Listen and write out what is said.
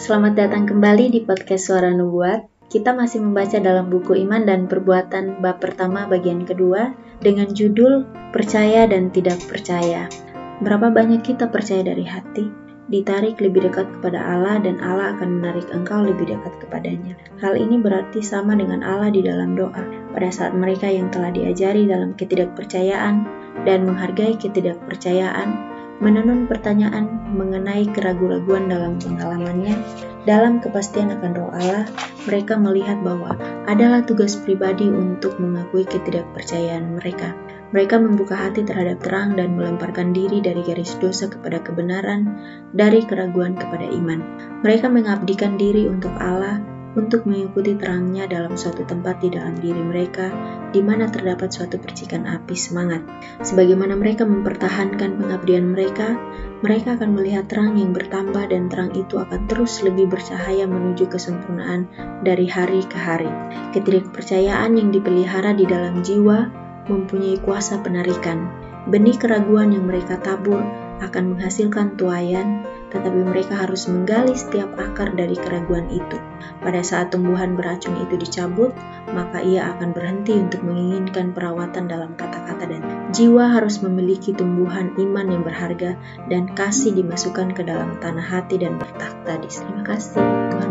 Selamat datang kembali di podcast Suara Nubuat. Kita masih membaca dalam buku Iman dan Perbuatan bab pertama bagian kedua dengan judul Percaya dan Tidak Percaya. Berapa banyak kita percaya dari hati, ditarik lebih dekat kepada Allah dan Allah akan menarik engkau lebih dekat kepadanya. Hal ini berarti sama dengan Allah di dalam doa. Pada saat mereka yang telah diajari dalam ketidakpercayaan dan menghargai ketidakpercayaan, menenun pertanyaan mengenai keraguan-raguan dalam pengalamannya, dalam kepastian akan roh Allah, mereka melihat bahwa adalah tugas pribadi untuk mengakui ketidakpercayaan mereka. Mereka membuka hati terhadap terang dan melemparkan diri dari garis dosa kepada kebenaran, dari keraguan kepada iman. Mereka mengabdikan diri untuk Allah untuk mengikuti terangnya dalam suatu tempat di dalam diri mereka, di mana terdapat suatu percikan api semangat. Sebagaimana mereka mempertahankan pengabdian mereka, mereka akan melihat terang yang bertambah dan terang itu akan terus lebih bercahaya menuju kesempurnaan dari hari ke hari. Ketidakpercayaan yang dipelihara di dalam jiwa mempunyai kuasa penarikan. Benih keraguan yang mereka tabur akan menghasilkan tuayan, tetapi mereka harus menggali setiap akar dari keraguan itu. Pada saat tumbuhan beracun itu dicabut, maka ia akan berhenti untuk menginginkan perawatan dalam kata-kata dan jiwa harus memiliki tumbuhan iman yang berharga dan kasih dimasukkan ke dalam tanah hati dan bertakhta di Terima kasih. Tuhan